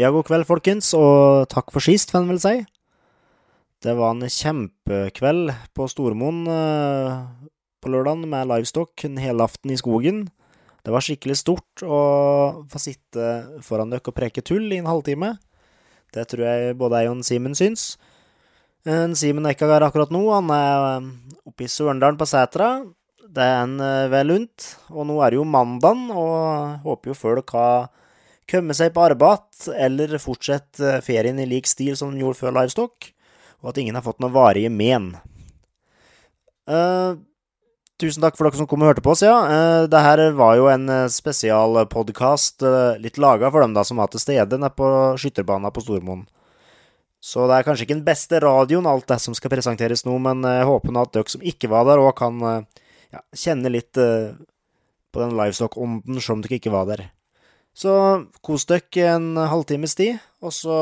Ja, god kveld, folkens, og takk for sist, får en vel si. Det var en kjempekveld på Stormoen eh, på lørdagen med livestock en helaften i skogen. Det var skikkelig stort å få sitte foran dere og preke tull i en halvtime. Det tror jeg både jeg og Simen syns. En Simen her akkurat nå. Han er eh, oppe i Sørendalen på Sætra. Det er en eh, vel lunt. Og nå er det jo mandag, og håper jo folk har kommet seg på arbeid eller fortsatt eh, ferien i lik stil som de gjorde før Livestock, og at ingen har fått noe varige men. Uh, tusen takk for dere som kom og hørte på oss, ja. Uh, det her var jo en spesialpodkast uh, litt laga for dem da som var til stede nede på skytterbanen på Stormoen. Så det er kanskje ikke den beste radioen, alt det som skal presenteres nå, men jeg håper nå at dere som ikke var der, òg kan ja, kjenne litt på den livestock-ånden som dere ikke var der. Så kos dere en halvtimes tid, og så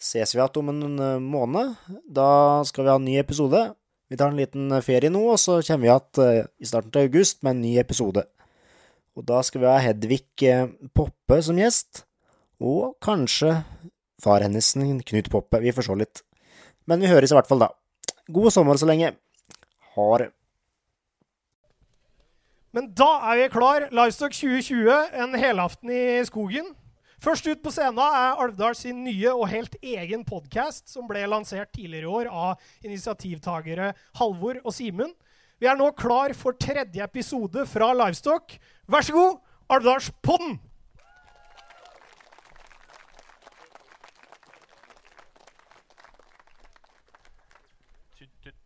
ses vi igjen om en måned. Da skal vi ha en ny episode. Vi tar en liten ferie nå, og så kommer vi igjen i starten av august med en ny episode. Og da skal vi ha Hedvig Poppe som gjest, og kanskje far hennes, Knut Poppe. Vi får se litt. Men vi høres i hvert fall da. God sommer så lenge. Ha det. Men da er vi klar. Livestock 2020, en helaften i skogen. Først ut på scenen er Alvdal sin nye og helt egen podkast, som ble lansert tidligere i år av initiativtagere Halvor og Simen. Vi er nå klar for tredje episode fra Livestock. Vær så god, Alvdalspodden!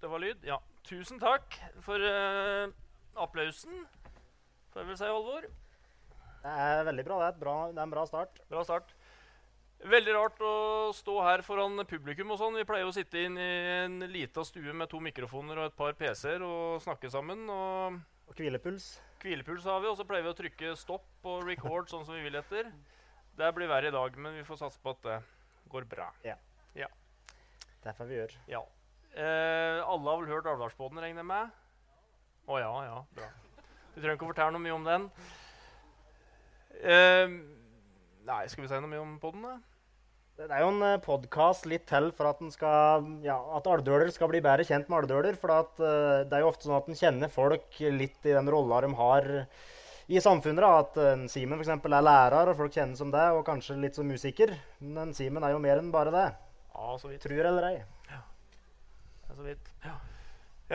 Det var lyd? Ja. Tusen takk for uh, applausen, får jeg vel si, Halvor. Det er veldig bra. Det er, bra, det er en bra start. Bra start. Veldig rart å stå her foran publikum og sånn. Vi pleier å sitte inn i en lita stue med to mikrofoner og et par PC-er og snakke sammen. Og, og hvilepuls. Hvilepuls har vi, og så pleier vi å trykke stopp og record sånn som vi vil etter. Det blir verre i dag, men vi får satse på at det går bra. Ja. ja. Det får vi gjør. Ja. Eh, alle har vel hørt Alvdalsbåten, regner jeg med? Å ja, ja. Bra. Du trenger ikke å fortelle noe mye om den. Uh, nei, skal vi si noe mye om podden, da? Det er jo en podkast litt til for at, skal, ja, at alvdøler skal bli bedre kjent med alvdøler. For at, uh, det er jo ofte sånn at en kjenner folk litt i den rolla de har i samfunnet. Da. At uh, Simen f.eks. er lærer, og folk kjenner som det, og kanskje litt som musiker. Men Simen er jo mer enn bare det. Ja, så vidt. Tror eller ei. Ja. Det er så vidt. Ja.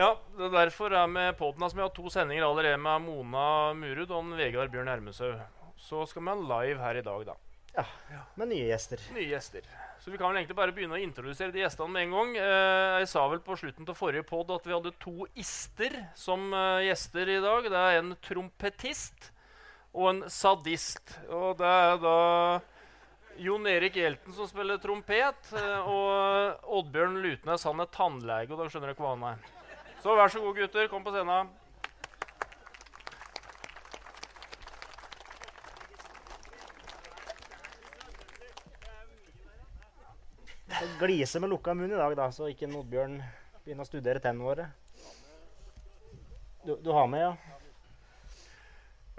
Ja, det er derfor er med podden altså, Vi har to sendinger allerede med Mona Murud og Vegard Bjørn Hermesø. Så skal vi ha live her i dag, da. Ja, med nye gjester. Nye gjester. Så vi kan vel egentlig bare begynne å introdusere de gjestene med en gang. Eh, jeg sa vel på slutten til forrige pod at vi hadde to ister som eh, gjester i dag. Det er en trompetist og en sadist. Og det er da Jon Erik Hjelten som spiller trompet, eh, og Oddbjørn Lutnes han er tannlege. og da skjønner dere hva han er. Så vær så god, gutter. Kom på scenen. Jeg gliser med lukka munn i dag, da, så ikke Nodbjørn begynner å studere tennene våre. Du, du, har med, ja?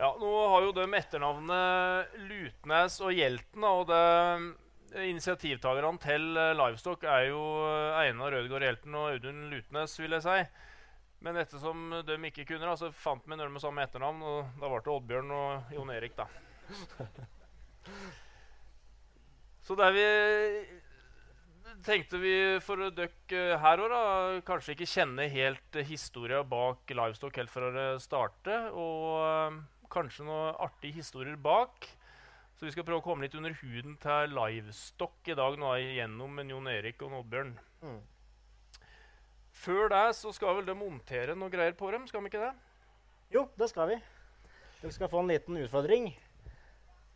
Ja, nå har jo de etternavnet Lutnes og Hjelten. Og det initiativtakerne til Livestock er jo Einar Rødgaard Hjelten og Audun Lutnes, vil jeg si. Men ettersom de ikke kunne, da, så fant vi noen med samme etternavn. Og da ble det Oddbjørn og Jon Erik, da. Så det vi tenkte vi for dere her òg, da, kanskje ikke kjenne helt historia bak Livestock helt fra det startet. Og uh, kanskje noen artige historier bak. Så vi skal prøve å komme litt under huden til Livestock i dag, nå gjennom Jon Erik og Oddbjørn. Mm. Før det så skal vel de montere noe greier på dem, skal vi ikke det? Jo, det skal vi. Dere skal få en liten utfordring.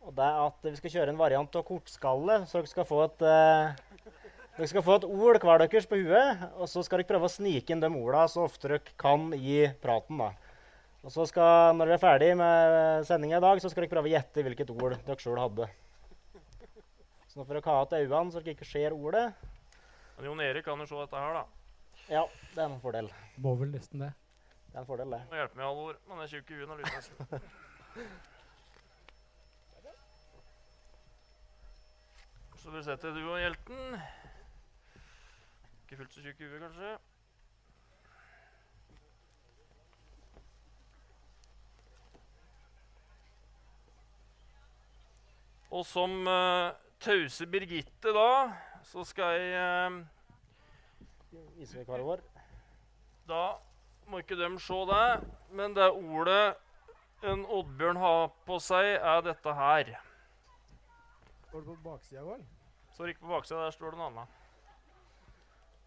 Og det er at vi skal kjøre en variant av kortskalle, så dere skal få et uh, dere skal få et ord hver deres på huet, og så skal dere prøve å snike inn de ordene så ofte dere kan i praten. da. Og så skal, Når dere er ferdig med sendinga i dag, så skal dere prøve å gjette hvilket ord dere sjøl hadde. Så nå får dere ha igjen øynene så dere ikke ser ordet. Men Jon Erik kan jo se dette her, da. Ja, det er en fordel. Må vel nesten det. Det er en fordel, det. Må hjelpe alle ord, Man er tjukk i huet når du nesten. Så du setter du og Hjelten. Ikke fullt så tjukk i huet, kanskje. Og som uh, tause Birgitte, da, så skal jeg uh, Da må ikke de se det, men det ordet en Oddbjørn har på seg, er dette her. Står det på baksida òg? Står ikke på baksida, der står det noe annet.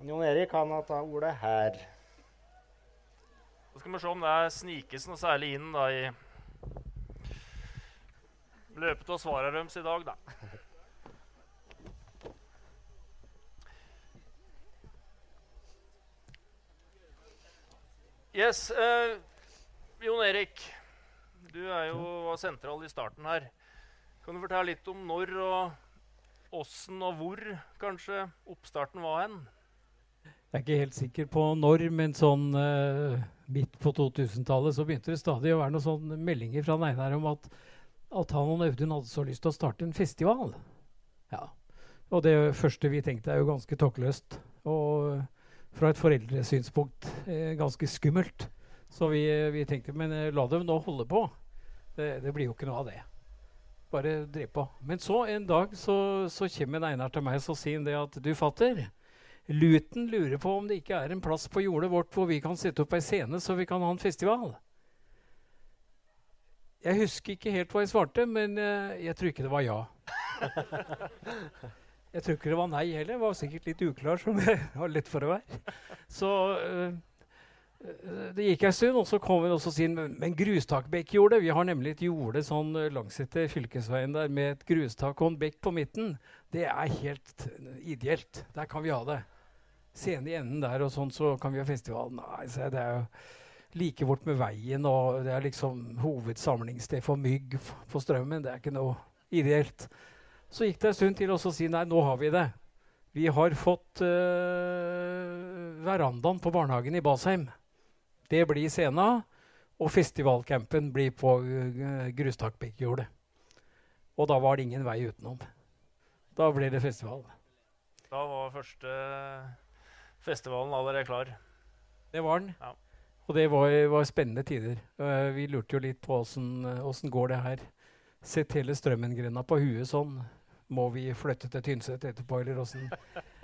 Jon Erik kan ha ta ordet her. Så skal vi se om det er snikes noe særlig inn da i løpet av svarene deres i dag, da. Yes. Uh, Jon Erik, du er jo var sentral i starten her. Kan du fortelle litt om når og åssen og hvor kanskje oppstarten var hen? Jeg er ikke helt sikker på når, men sånn uh, midt på 2000-tallet så begynte det stadig å være noen sånne meldinger fra Einar om at, at han og Audun hadde så lyst til å starte en festival. Ja. Og det første vi tenkte, er jo ganske tåkeløst. Og fra et foreldresynspunkt eh, ganske skummelt. Så vi, vi tenkte men eh, la dem nå holde på. Det, det, blir jo ikke noe av det. Bare driv på. Men så en dag så, så kommer Einar til meg så sier det at du fatter. Luten lurer på om det ikke er en plass på jordet vårt hvor vi kan sette opp ei scene så vi kan ha en festival. Jeg husker ikke helt hva jeg svarte, men jeg tror ikke det var ja. jeg tror ikke det var nei heller. Jeg var sikkert litt uklar, som jeg har lett for å være. Så uh, det gikk en stund, og så kom hun og sier men, grustakbekkjordet Vi har nemlig et jorde sånn langsetter fylkesveien der med et grustak og en bekk på midten. Det er helt ideelt. Der kan vi ha det scene i enden der, og sånn, så kan vi ha festival. Nei, så det er jo like vårt med veien, og det er liksom hovedsamlingssted for mygg på Strømmen. Det er ikke noe ideelt. Så gikk det en stund til, å si nei, nå har vi det. Vi har fått uh, verandaen på barnehagen i Basheim. Det blir scena. Og festivalcampen blir på uh, Grustakbekkjordet. Og da var det ingen vei utenom. Da ble det festival. Da var første festivalen allerede klar. Det var den. Ja. Og det var, var spennende tider. Uh, vi lurte jo litt på åssen går det her. Sett hele Strømmen-grenda på huet sånn. Må vi flytte til Tynset etterpå, eller åssen?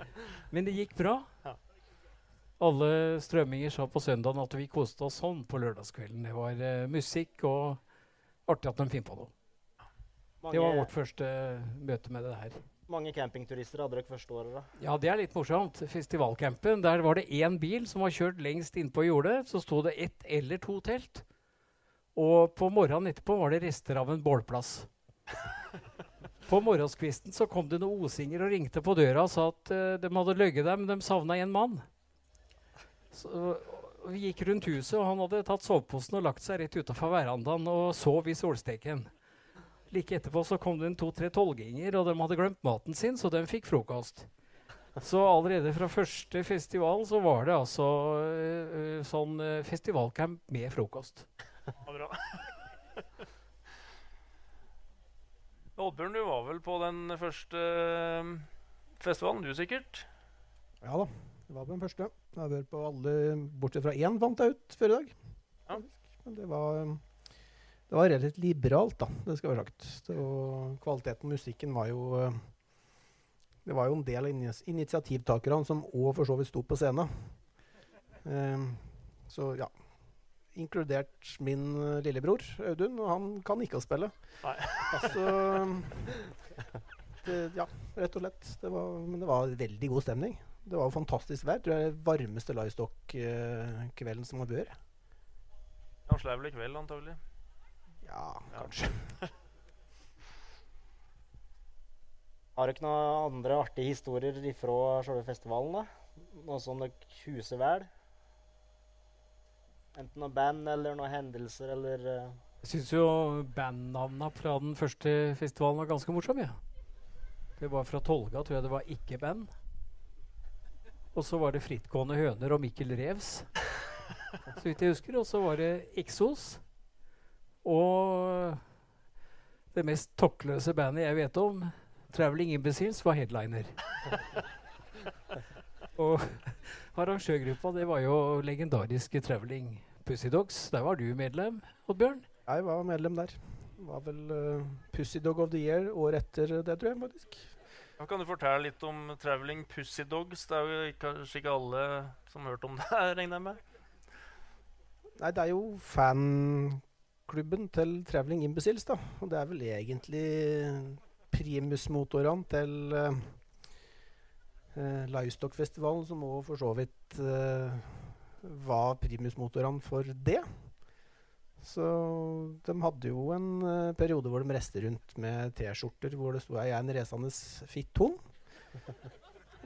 Men det gikk bra. Alle strømminger sa på søndagen at vi koste oss sånn på lørdagskvelden. Det var uh, musikk og artig at de finner på noe. Mange det var vårt første møte med det her mange campingturister hadde dere første året? da? Ja, Det er litt morsomt. Festivalcampen, der var det én bil som var kjørt lengst innpå jordet. Så sto det ett eller to telt. Og på morgenen etterpå var det rester av en bålplass. På morgenskvisten så kom det noen osinger og ringte på døra og sa at uh, de hadde løyet der, men de savna en mann. Så, vi gikk rundt huset, og han hadde tatt soveposen og lagt seg rett utafor verandaen og sov i solsteken. Like etterpå så kom det en to-tre tolvginger, og de hadde glemt maten sin, så de fikk frokost. Så allerede fra første festival så var det altså uh, sånn uh, festivalcamp med frokost. Ja, bra. Oddbjørn, du var vel på den første uh, festivalen, du sikkert? Ja da, jeg var på den første. Jeg har vært på alle bortsett fra én, fant jeg ut før i dag. Ja. Men det var um, det var relativt liberalt, da, det skal være sagt. Og kvaliteten på musikken var jo uh, det var jo en del av initiativtakerne som òg for så vidt sto på scenen. Um, så ja. Inkludert min eh, lillebror Audun, og han kan ikke å spille. Nei. Så det, Ja, rett og slett. Det var, men det var veldig god stemning. Det var jo fantastisk vær. Tror jeg det varmeste Livestock-kvelden som har vært. Han slår vel i kveld, antagelig. Ja, Ja. kanskje. Har dere noen andre artige historier fra selve festivalen? da? Noe som dere huser vel? Enten noe band eller noen hendelser eller uh. Jeg syns jo bandnavna fra den første festivalen var ganske morsomme. Ja. Det var fra Tolga, tror jeg det var ikke band. Og så var det Frittgående høner og Mikkel Revs, så vidt jeg husker. Og så var det Exos. Og det mest tokkløse bandet jeg vet om, Traveling Imbeciles, var headliner. og arrangørgruppa, det var jo legendariske Traveling Pussy Dogs. Der var du medlem, Oddbjørn. Jeg var medlem der. Var vel uh, Pussy Dog of the Year året etter det, tror jeg faktisk. Da kan du fortelle litt om Traveling Pussy Dogs. Det er jo kanskje ikke alle som har hørt om det, regner jeg med. Nei, det er jo fanklubben til Traveling Imbeciles, da. Og det er vel egentlig primusmotorene til uh, Livestock-festivalen som òg for så vidt eh, var primusmotorene for det. Så de hadde jo en uh, periode hvor de reiste rundt med T-skjorter hvor det sto 'Jeg er en reisende fitthund'.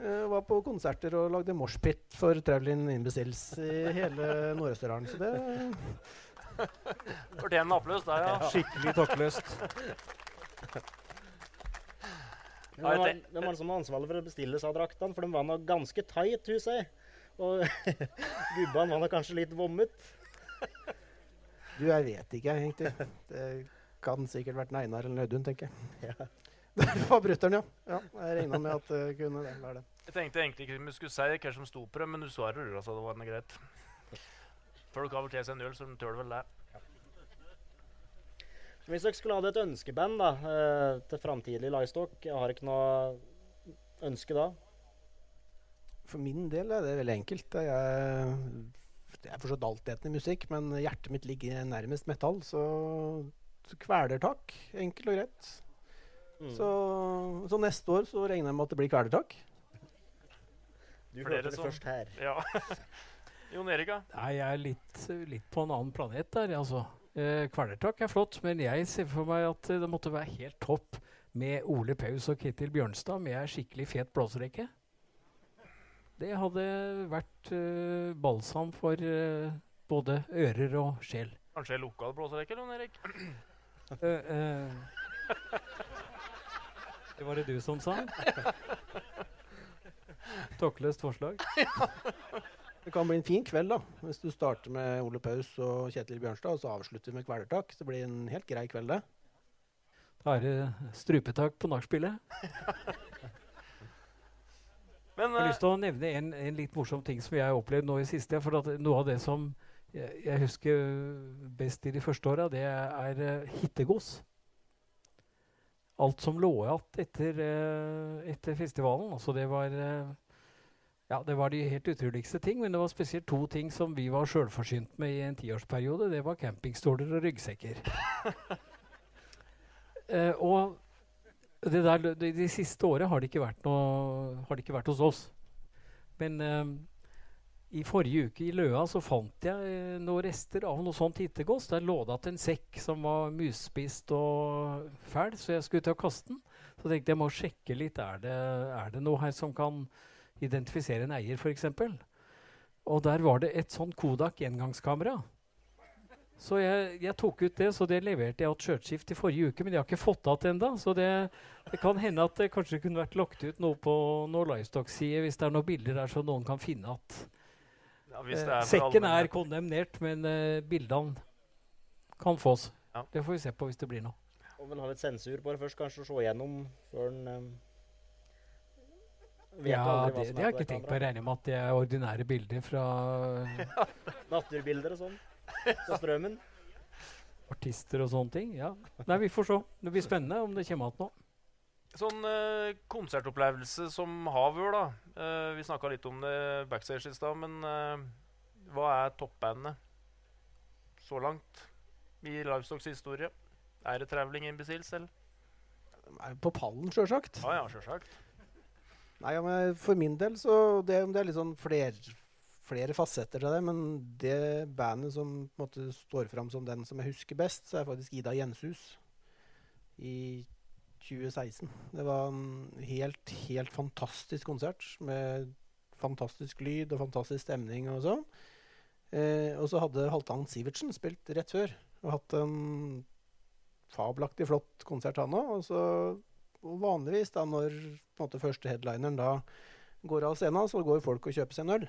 uh, var på konserter og lagde moshpit for Traveling Imbeciles i hele Nord-Østerdalen. Så det Fortjener en applaus der, ja. Skikkelig tokkløst. Men Hvem var, det som hadde ansvarlig for å bestille seg draktene? For de var nå ganske tight, huset. Og gubbene var da kanskje litt vommet. Du, jeg vet ikke, egentlig. Det kan sikkert vært Einar eller Audun, tenker jeg. Det var brutter'n, ja. ja. Jeg regna med at det kunne det være det. Jeg tenkte egentlig ikke vi skulle si hva som sto på det, men du svarer røra, så det var greit. Folk har vel til seg en øl, så de tør vel det. Hvis dere skulle hatt et ønskeband da, eh, til framtidig Livestock, har ikke noe ønske da? For min del er det veldig enkelt. Jeg, jeg er forstått altetende i musikk, men hjertet mitt ligger nærmest metall, så, så kvelertak. Enkelt og greit. Mm. Så, så neste år så regner jeg med at det blir kvelertak. du hørte det som- først her. Ja. Jon Erik. Nei, jeg er litt, litt på en annen planet der, altså. Eh, Kvelertak er flott, men jeg ser for meg at det måtte være helt topp med Ole Paus og Ketil Bjørnstad med ei skikkelig fet blåserekke. Det hadde vært uh, balsam for uh, både ører og sjel. Kanskje lokal blåserekke, Jon Erik? Eh, eh, det var det du som sa? Tokkløst forslag. Det kan bli en fin kveld, da. Hvis du starter med Ole Paus og Kjetil Bjørnstad, og så avslutter med kvelertak. Så det blir en helt grei kveld, det. Da er det strupetak på nachspielet. Men Jeg har eh, lyst til å nevne en, en litt morsom ting som jeg har opplevd nå i siste. For at noe av det som jeg, jeg husker best i de første åra, det er uh, hittegods. Alt som lå igjen etter, uh, etter festivalen. Altså det var uh, Ja, det var de helt utroligste ting, men det var spesielt to ting som vi var sjølforsynt med i en tiårsperiode. Det var campingstoler og ryggsekker. uh, og det der, de, de siste året har det ikke vært noe Har det ikke vært hos oss. Men eh, i forrige uke i Løa så fant jeg eh, noen rester av noe sånt hittegods. Der lå det igjen en sekk som var musspist og fæl, så jeg skulle til å kaste den. Så tenkte jeg må sjekke litt. Er det, er det noe her som kan identifisere en eier, f.eks.? Og der var det et sånn Kodak engangskamera. Så jeg, jeg tok ut det, så det leverte jeg til Churchskift i forrige uke. Men jeg har ikke fått det igjen ennå, så det, det kan hende at det kanskje kunne vært lagt ut noe på noe Livestock-side hvis det er noen bilder der så noen kan finne at ja, hvis eh, det er Sekken er kondemnert, men eh, bildene kan fås. Ja. Det får vi se på hvis det blir noe. Om vel har litt sensur på det først, kanskje, og se igjennom før en um, vet Ja, aldri hva det, som det er har jeg ikke tenkt på. Jeg regner med at det er ordinære bilder fra Naturbilder og sånn. På strømmen. artister og sånne ting. Ja. Nei, vi får se. Det blir spennende om det kommer igjen nå. Sånn eh, konsertopplevelse som har vært, da. Eh, vi snakka litt om det backstage i stad, men eh, hva er toppbandet så langt i Livestocks historie? Er det Traveling Imbeciles, eller? De er på pallen, sjølsagt. Ja, ja, sjølsagt. Nei, ja, men for min del så det, det er litt sånn fler, flere fasetter til det. Men det bandet som måte står fram som den som jeg husker best, så er faktisk Ida Jenshus i 2016. Det var en helt, helt fantastisk konsert med fantastisk lyd og fantastisk stemning og sånn. Eh, og så hadde Halvdan Sivertsen spilt rett før og hatt en fabelaktig flott konsert, han òg. Og så og vanligvis, da, når på en måte, første headlineren da går av scenen, så går folk og kjøper seg en øl.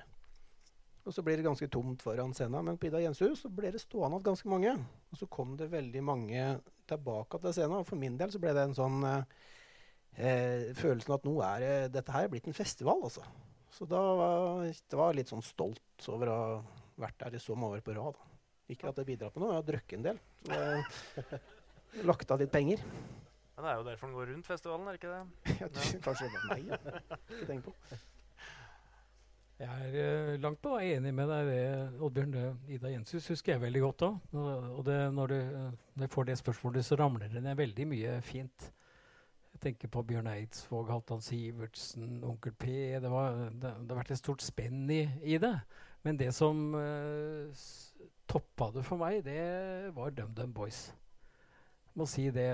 Og så blir det ganske tomt foran scenen. Men på Ida Jenshus så ble det stående igjen ganske mange. Og så kom det veldig mange tilbake til scenen. Og for min del så ble det en sånn eh, følelsen at nå er det, dette her blitt en festival, altså. Så da var jeg litt sånn stolt over å ha vært der i så mange år på rad. Ikke at det bidrar på noe, jeg har drukket en del. Så jeg lagt av litt penger. Men det er jo derfor den går rundt festivalen, er det ikke det? ja, du, kanskje det var meg, ja. Ikke tenk på. Jeg er eh, langt på vei enig med deg. det, Oddbjørn. Det, Ida Jenshus husker jeg veldig godt òg. Og det, når du, når jeg får det spørsmålet, så ramler det ned veldig mye fint. Jeg tenker på Bjørn Eidsvåg, Halvdan Sivertsen, Onkel P. Det, var, det, det har vært et stort spenn i, i det. Men det som uh, toppa det for meg, det var DumDum Boys. Jeg må si det,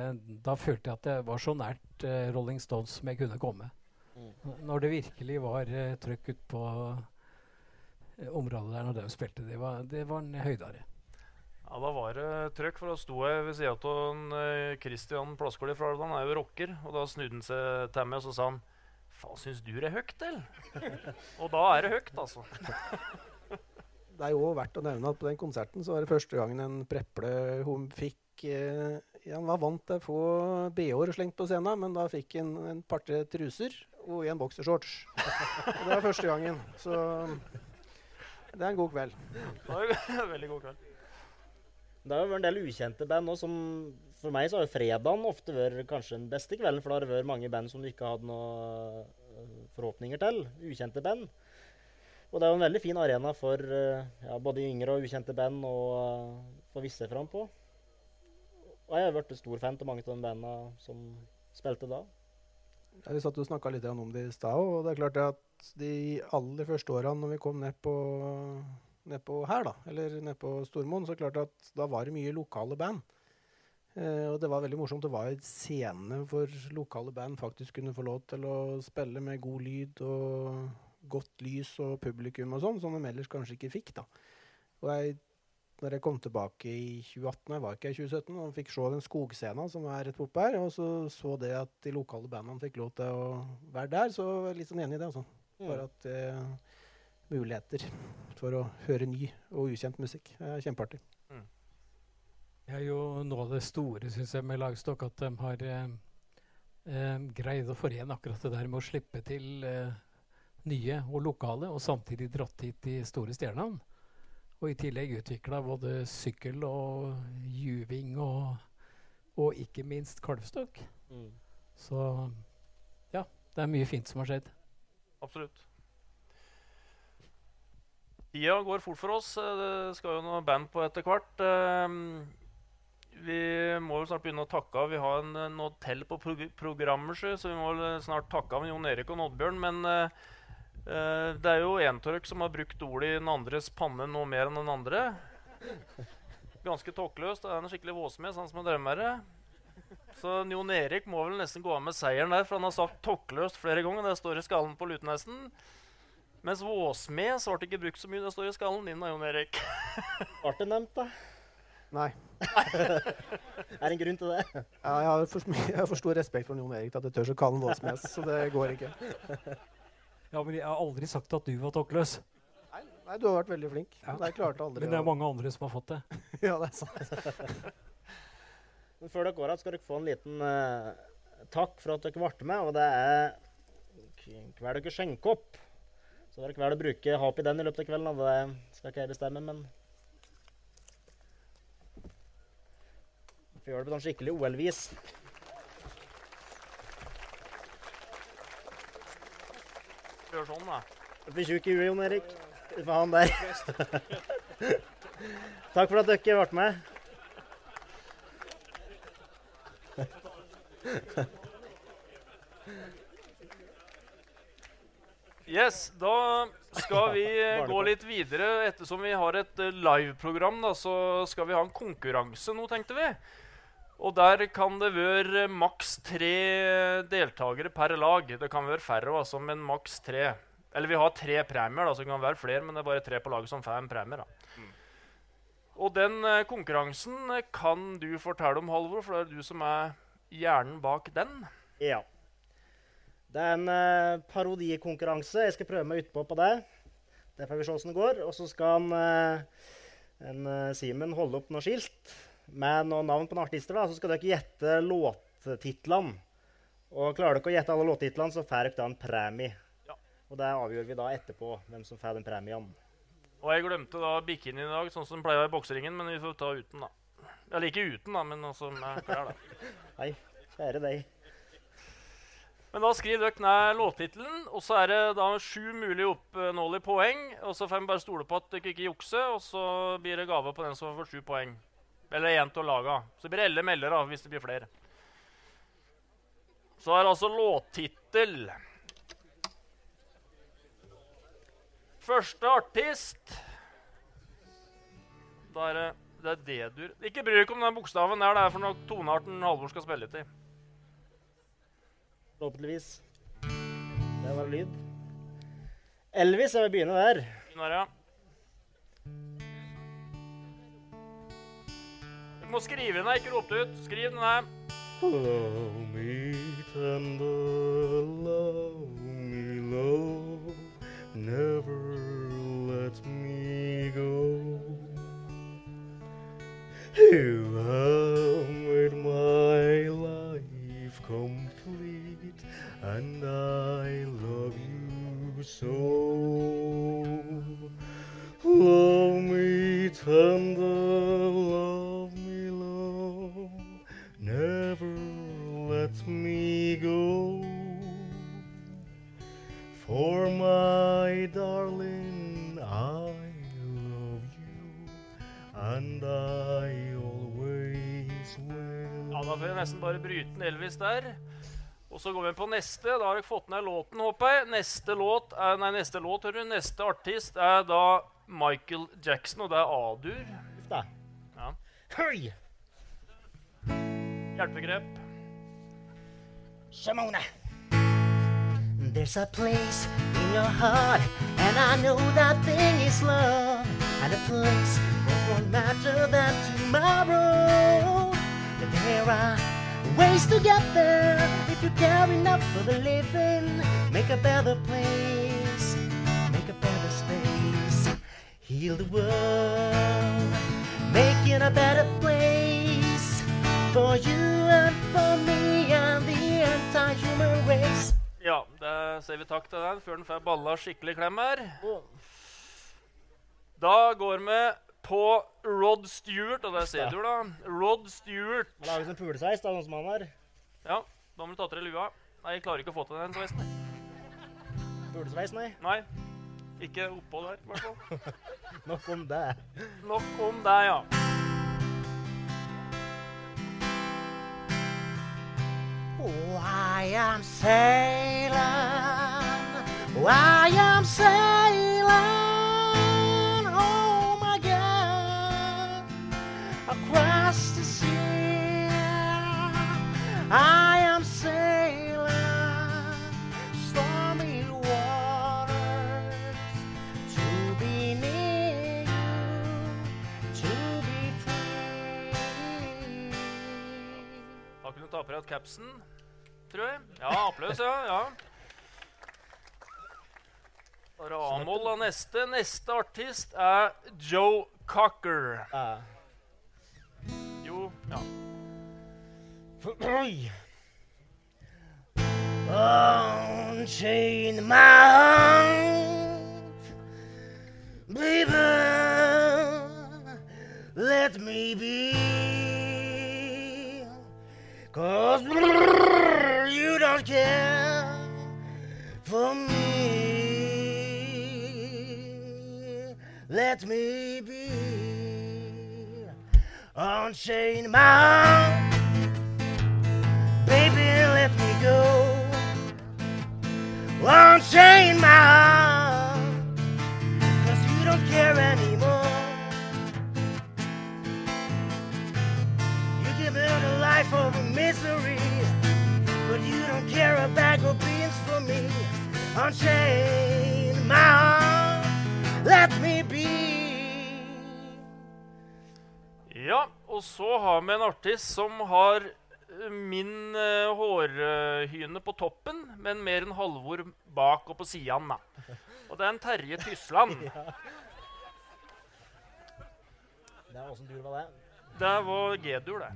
Da følte jeg at jeg var så nært uh, Rolling Stones som jeg kunne komme. Når det virkelig var uh, trøkk ut på uh, området der når de spilte. Det var, det var en høydare. Ja, Da var det trøkk, for da sto jeg ved sida av uh, Christian Plasskål fra Alvdal. Han er jo rocker. Og da snudde han seg til meg og så sa han Faen, syns du det er høyt, eller? og da er det høyt, altså. Det er jo verdt å nevne at på den konserten så var det første gangen en preple hun fikk eh, ja, Han var vant til å få bh-er slengt på scenen, men da fikk han en par-tre truser og i en boksershorts. Det var første gangen. Så det er en god kveld. Det var en veldig god kveld. Det har jo vært en del ukjente band òg, for meg så har jo fredagen ofte vært kanskje den beste kvelden, for da har det vært mange band som du ikke hadde noen øh, forhåpninger til. Ukjente band. Og det er jo en veldig fin arena for øh, ja, både yngre og ukjente band å øh, få vise seg fram på. Og jeg har blitt stor fan av mange av de bandene som spilte da. Vi satt og snakka litt om det i stad, og det er klart at de aller første årene når vi kom ned på, ned på her, da, eller ned på Stormoen, så klart at da var det mye lokale band. Eh, og det var veldig morsomt. Det var en scene hvor lokale band faktisk kunne få lov til å spille med god lyd og godt lys og publikum og sånn, som de ellers kanskje ikke fikk. da. Og jeg, når jeg kom tilbake i 2018, jeg var ikke i 2017, og fikk se den skogscenen som er rett bortpå her, og så så det at de lokale bandene fikk lov til å være der, så jeg litt sånn enig i det. altså. Bare at eh, muligheter for å høre ny og ukjent musikk er kjempeartig. Det er jo noe av det store synes jeg, med Lagstokk, at de har eh, eh, greid å forene akkurat det der med å slippe til eh, nye og lokale, og samtidig dratt hit de store stjernene. Og i tillegg utvikla både sykkel og juving og, og ikke minst kalvstokk. Mm. Så ja, det er mye fint som har skjedd. Absolutt. Tida går fort for oss. Eh, Det skal jo noe band på etter hvert. Ehm, Vi må jo snart begynne å takke av. Vi har en, eh, noe til på prog programmet, så vi må snart takke av Jon Erik og Oddbjørn. Men eh, eh, det er jo en av som har brukt ordet i den andres panne noe mer enn den andre. Ganske tåkeløst. Det er en skikkelig våsmed, sånn som har drevet med det. Så Jon Erik må vel nesten gå av med seieren der, for han har sagt 'tåkeløst' flere ganger. Det står i skallen på Lutenesten. Mens Våsmed så ble det ikke brukt så mye. Det står i skallen din, da, Jon Erik. Ble det nevnt, da? Nei. Er det en grunn til det? Ja, jeg, har for, jeg har for stor respekt for Jon Erik til at jeg tør å kalle ham Våsmes, så det går ikke. Ja, men jeg har aldri sagt at du var tåkeløs. Nei, nei, du har vært veldig flink. Ja. Det klarte aldri Men det er mange andre som har fått det. Ja, det er sant. Men før dere går av, skal dere få en liten uh, takk for at dere ble med. Og det er hver dere skjenker opp. Så dere velger å bruke ha oppi den i løpet av kvelden. Det skal ikke jeg bestemme, men Vi gjør det på sånn skikkelig OL-vis. Gjør sånn, da. Du blir tjukk i huet, Jon Erik. Får han der. Takk for at dere ble med. Yes, da skal vi eh, gå litt videre. Ettersom vi har et eh, liveprogram, så skal vi ha en konkurranse nå, tenkte vi. Og der kan det være maks tre deltakere per lag. Det kan være færre, altså, men maks tre. Eller vi har tre premier, da, så det kan være flere, men det er bare tre på laget som får en premie. da. Og den eh, konkurransen eh, kan du fortelle om, Halvor, for det er du som er hjernen bak den. Ja. Det er en uh, parodikonkurranse. Jeg skal prøve meg utpå på det. Det får vi se åssen det går. Og så skal en, uh, en, uh, Simen holde opp noe skilt med noen navn på noen artister. da, Så skal dere gjette låttitlene. Og klarer dere å gjette alle låttitlene, så får dere da en premie. Ja. Og det avgjør vi da etterpå, hvem som får den premien. Og jeg glemte da bikinien i dag, sånn som den pleier i bokseringen, men vi får ta uten, da. Eller ikke uten, da, men altså med klær, da. Hei, kjære deg. Men da skriver dere ned låttittelen, og så er det da sju mulige oppnåelige poeng. Og så får vi bare stole på at dere ikke jukser, og så blir det gave på den som får sju poeng. Eller én å lage. Så blir det elle melder da, hvis det blir flere. Så er det altså låttittel. Første artist Da er det det er D-dur. Ikke bry deg om den bokstaven der. Det er for noe tonearten Halvor skal spille til. Forhåpentligvis. Det var lyd. Elvis, jeg vil begynne der. Begynner, ja. Må skrive den her, ikke rop det ut. Skriv den her. Love me tender, love me love, never let me go. You bare bryte en Elvis der. Og så går vi på neste. Da har dere fått ned låten, håper jeg. Neste låt er, nei, neste låt, hører du. Neste artist er da Michael Jackson, og det er A-dur. Ja. Høy! Hjelpegrep. Simone. There's a place in your heart, and I know that thing is love. And a place won't matter than tomorrow. There are ways to get there if you care enough for the living. Make a better place, make a better space. Heal the world, making a better place for you and for me and the entire human race. Ja, da sier vi takk til den før den får balla skikkelig klem her. Da går vi på Rod Stewart, og der ser du, da. Rod Stewart. Han lager sånn fuglesveis, da, noen som han har. Ja, da må du ta til deg lua. Nei, jeg klarer ikke å få til den sveisen. Pulesveis, nei. Nei. Ikke oppå der, i hvert fall. Nok om det. Nok om det, ja. Oh, I am sailing. Oh, I am sailing. I am sailing. Stormy waters. To be near you. To be free. Da kunne du ta på deg capsen, tror jeg. Ja, applaus, ja. ja. Er av neste. Neste artist er Joe Cocker. Jo, ja. Unchain my heart, baby. Let me be. Cause you don't care for me. Let me be. Unchain my heart. Unchain my heart, cause you don't care anymore. You give me a life of misery, but you don't care a bag of beans for me. Unchain my heart, let me be. Ja, og så har vi en artist som har min uh, hårhyne på toppen, men mer enn Halvor bak og på sidene. Og det er en Terje Tysland. Det er åssen dur var det? Det var G-dur, det.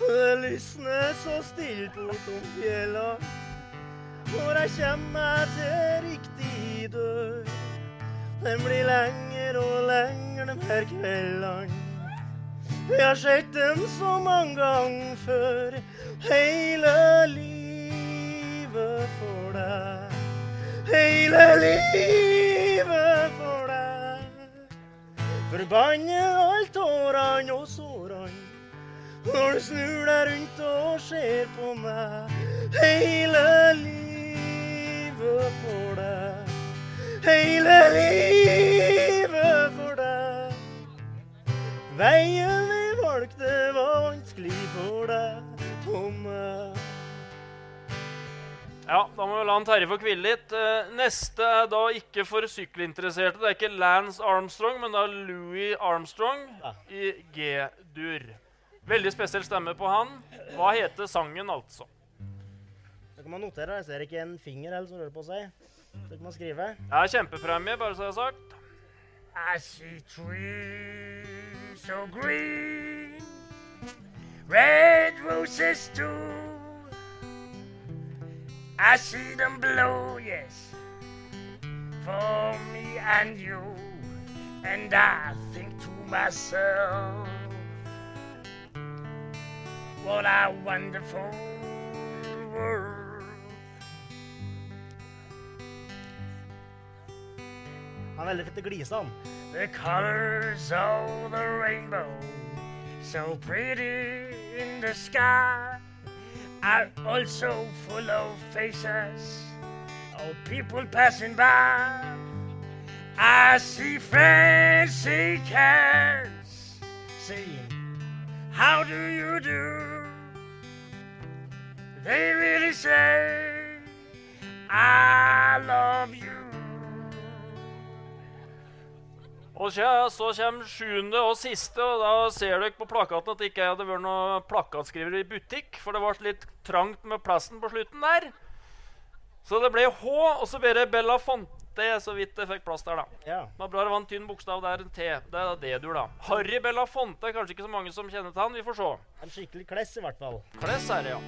Det lysner så stilt bortom fjella når jeg kommer til riktig dør. Den blir lenger og lenger de her kveldene. Jeg har sett dem så mange ganger før. Hele livet for deg. Hele livet for deg. Forbanne alt tårene og sårene. Når du snur deg rundt og ser på meg. Hele livet for deg. Hele livet for deg. Veien for deg meg. Ja, da må vi la han Terje få hvile litt. Eh, neste er da ikke for sykkelinteresserte. Det er ikke Lance Armstrong, men det er Louis Armstrong Ja. i G-dur. Veldig spesiell stemme på han. Hva heter sangen, altså? Det kan man notere. Jeg ser ikke en finger heller som rører på seg. Så kan man skrive. Det er kjempepremie, bare så det er sagt. I see trees so green, red roses too. I see them blow, yes, for me and you. And I think to myself, what a wonderful world. Han er veldig fint til å glise, han. The colors of the rainbow, so pretty in the sky, are also full of faces of people passing by. I see shake hands, saying, How do you do? They really say, I love you. Og så kommer sjuende og siste, og da ser dere på plakaten at det ikke hadde vært noen plakatskriver i butikk, for det ble litt trangt med plassen på slutten der. Så det ble H, og så ble det Bella Fonte, så vidt jeg fikk plass der, da. Ja. Det var bra det var en tynn bokstav der, en T. Det er D-dur, da. Harry Bella Fonte er kanskje ikke så mange som kjenner til han. Vi får se. En skikkelig kless, i hvert fall. Kless er det, ja.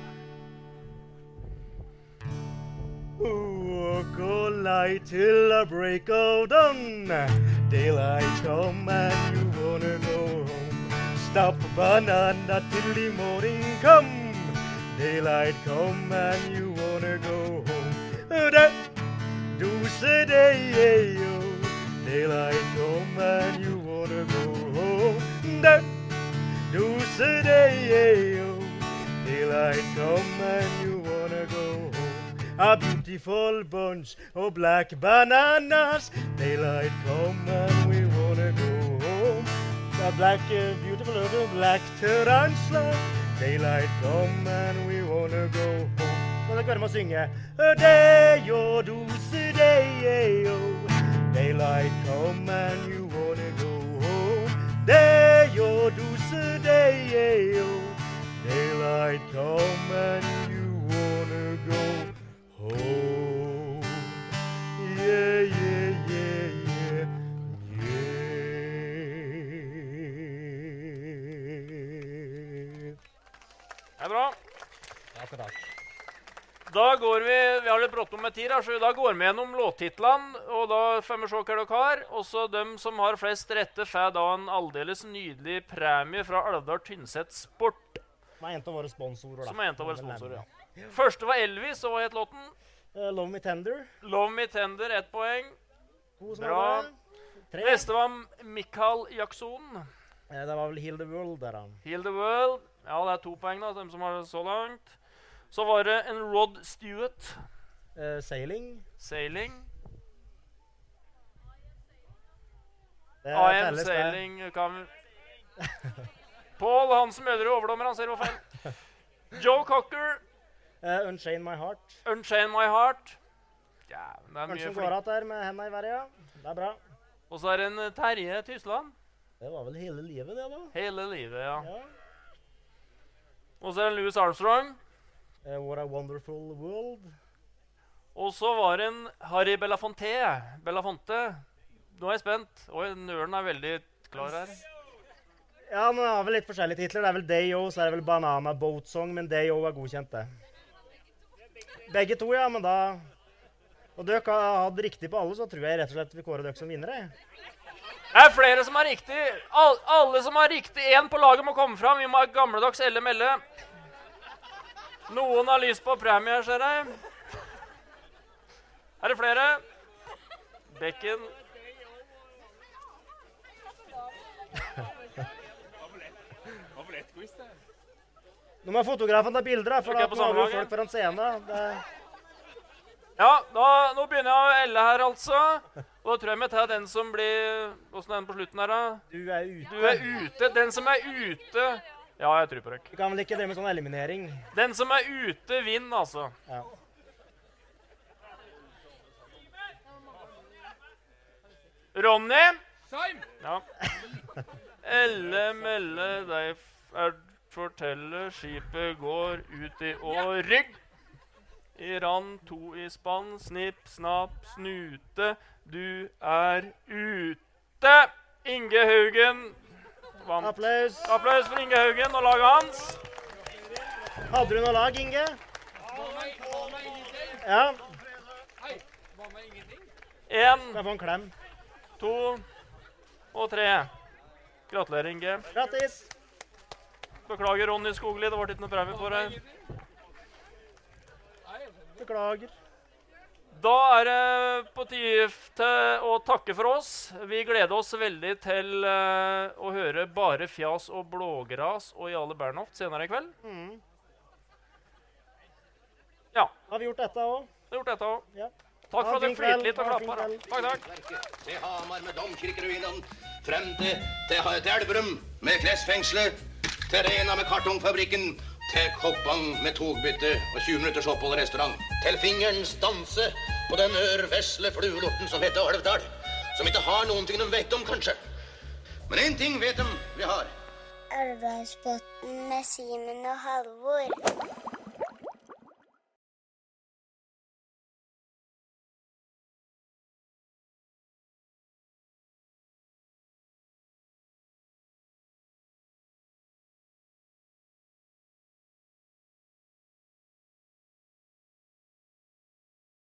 Walk all night till the break of dawn. Daylight come and you wanna go home. Stop a banana till the morning come. Daylight come and you wanna go home. That say day, yo. Daylight come and you wanna go home. That say day, yo. Daylight come and you. A beautiful bunch of black bananas. Daylight come and we wanna go home. A black, uh, beautiful little black tarantula. Daylight come and we wanna go home. Kan dere være med å synge? A day, oh, do day, oh. Daylight come and you wanna go home. Day, oh, do day, oh. Daylight come and Da går vi Vi har litt bråttom med tid, her, så da går vi gjennom låttitlene. Og da får vi se hva dere har. Også dem som har flest rette, får da en aldeles nydelig premie fra Alvdal Tynset Sport. Som er en av våre sponsorer, da. Som er en av våre sponsorer. ja. Første var Elvis, og hva het låten? Uh, Love Me Tender. Love Me Tender, ett poeng. Bra. Tre. Neste var Mikael Jackson. Uh, det var vel Heal the World der, da. Heal the World. Ja, det er to poeng, da, dem som har det så langt. Så var det en Rod Stewart. Uh, sailing. Sailing. Det I am sailing kan Pål Hansen Mødre, overdommer, han ser hva feil. Joe Cocker, Uh, Unchain My Heart. Unchain My Heart. Ja, det er Kanskje mye går igjen der med henda i været, ja. Det er bra. Og så er det en eh, Terje Tysland. Det var vel hele livet, det, da. Hele livet, ja. Ja. Og så er det Louis Armstrong. Eh, What a Wonderful World. Og så var det en Harry Belafonte. Belafonte. Nå er jeg spent. Oi, nølen er veldig klar her. Ja, det har vel litt forskjellige titler. Det er vel Day-O, så er det vel Banana Boat Song, men Day-O er godkjent, det. Begge to, ja, men da Og dere har hatt riktig på alle, så tror jeg rett og slett vi kårer dere som vinnere. Det er flere som har riktig. All, alle som har riktig én på laget, må komme fram. Vi må ha gamledags elle-melle. Noen har lyst på premie, ser jeg. Er det flere? Bekken. Nå må fotografen ta bilder, for da vi jo folk foran scenen. Det, Ja, da, nå begynner jeg å elle her, altså. Og da tror jeg vi tar den som blir Åssen er den på slutten her, da? du er ute. Du er ute. Den som er ute Ja, jeg tror på dere. Du kan vel ikke drive med sånn eliminering. Den som er ute, vinner, altså. Ja. Ronny? Ja. Elle melle deg forteller, er fortelle skipet går ut i å rygg. I rand, to i spann, snipp, snapp, snute, du er ute. Inge Haugen vant. Applaus. Applaus for Inge Haugen og laget hans. Hadde du noe lag, Inge? Ja. Én, Skal jeg få en klem. to og tre. Gratulerer, Inge. Grattis. Beklager, Ronny Skogli. Det ble ikke noe premie for deg. Beklager. Da er det på tide å takke for oss. Vi gleder oss veldig til eh, å høre Bare fjas og blågras og Jarle Bernhoft senere i kveld. Mm. Ja, Har vi gjort dette òg? har gjort dette òg. Ja. Takk for at dere en flirte litt og klappa. Takk, takk. til Hamar med domkirkeruinene, frem til, til, til Elverum med klesfengselet, til Rena med kartongfabrikken, til Koppang med togbytte og 20 minutters opphold i restaurant, til fingerens danse på den ørvesle fluelorten som heter Alvdal, som ikke har noen ting de vet om, kanskje. Men én ting vet de vi har. Elvdalsbotn med Simen og Halvor.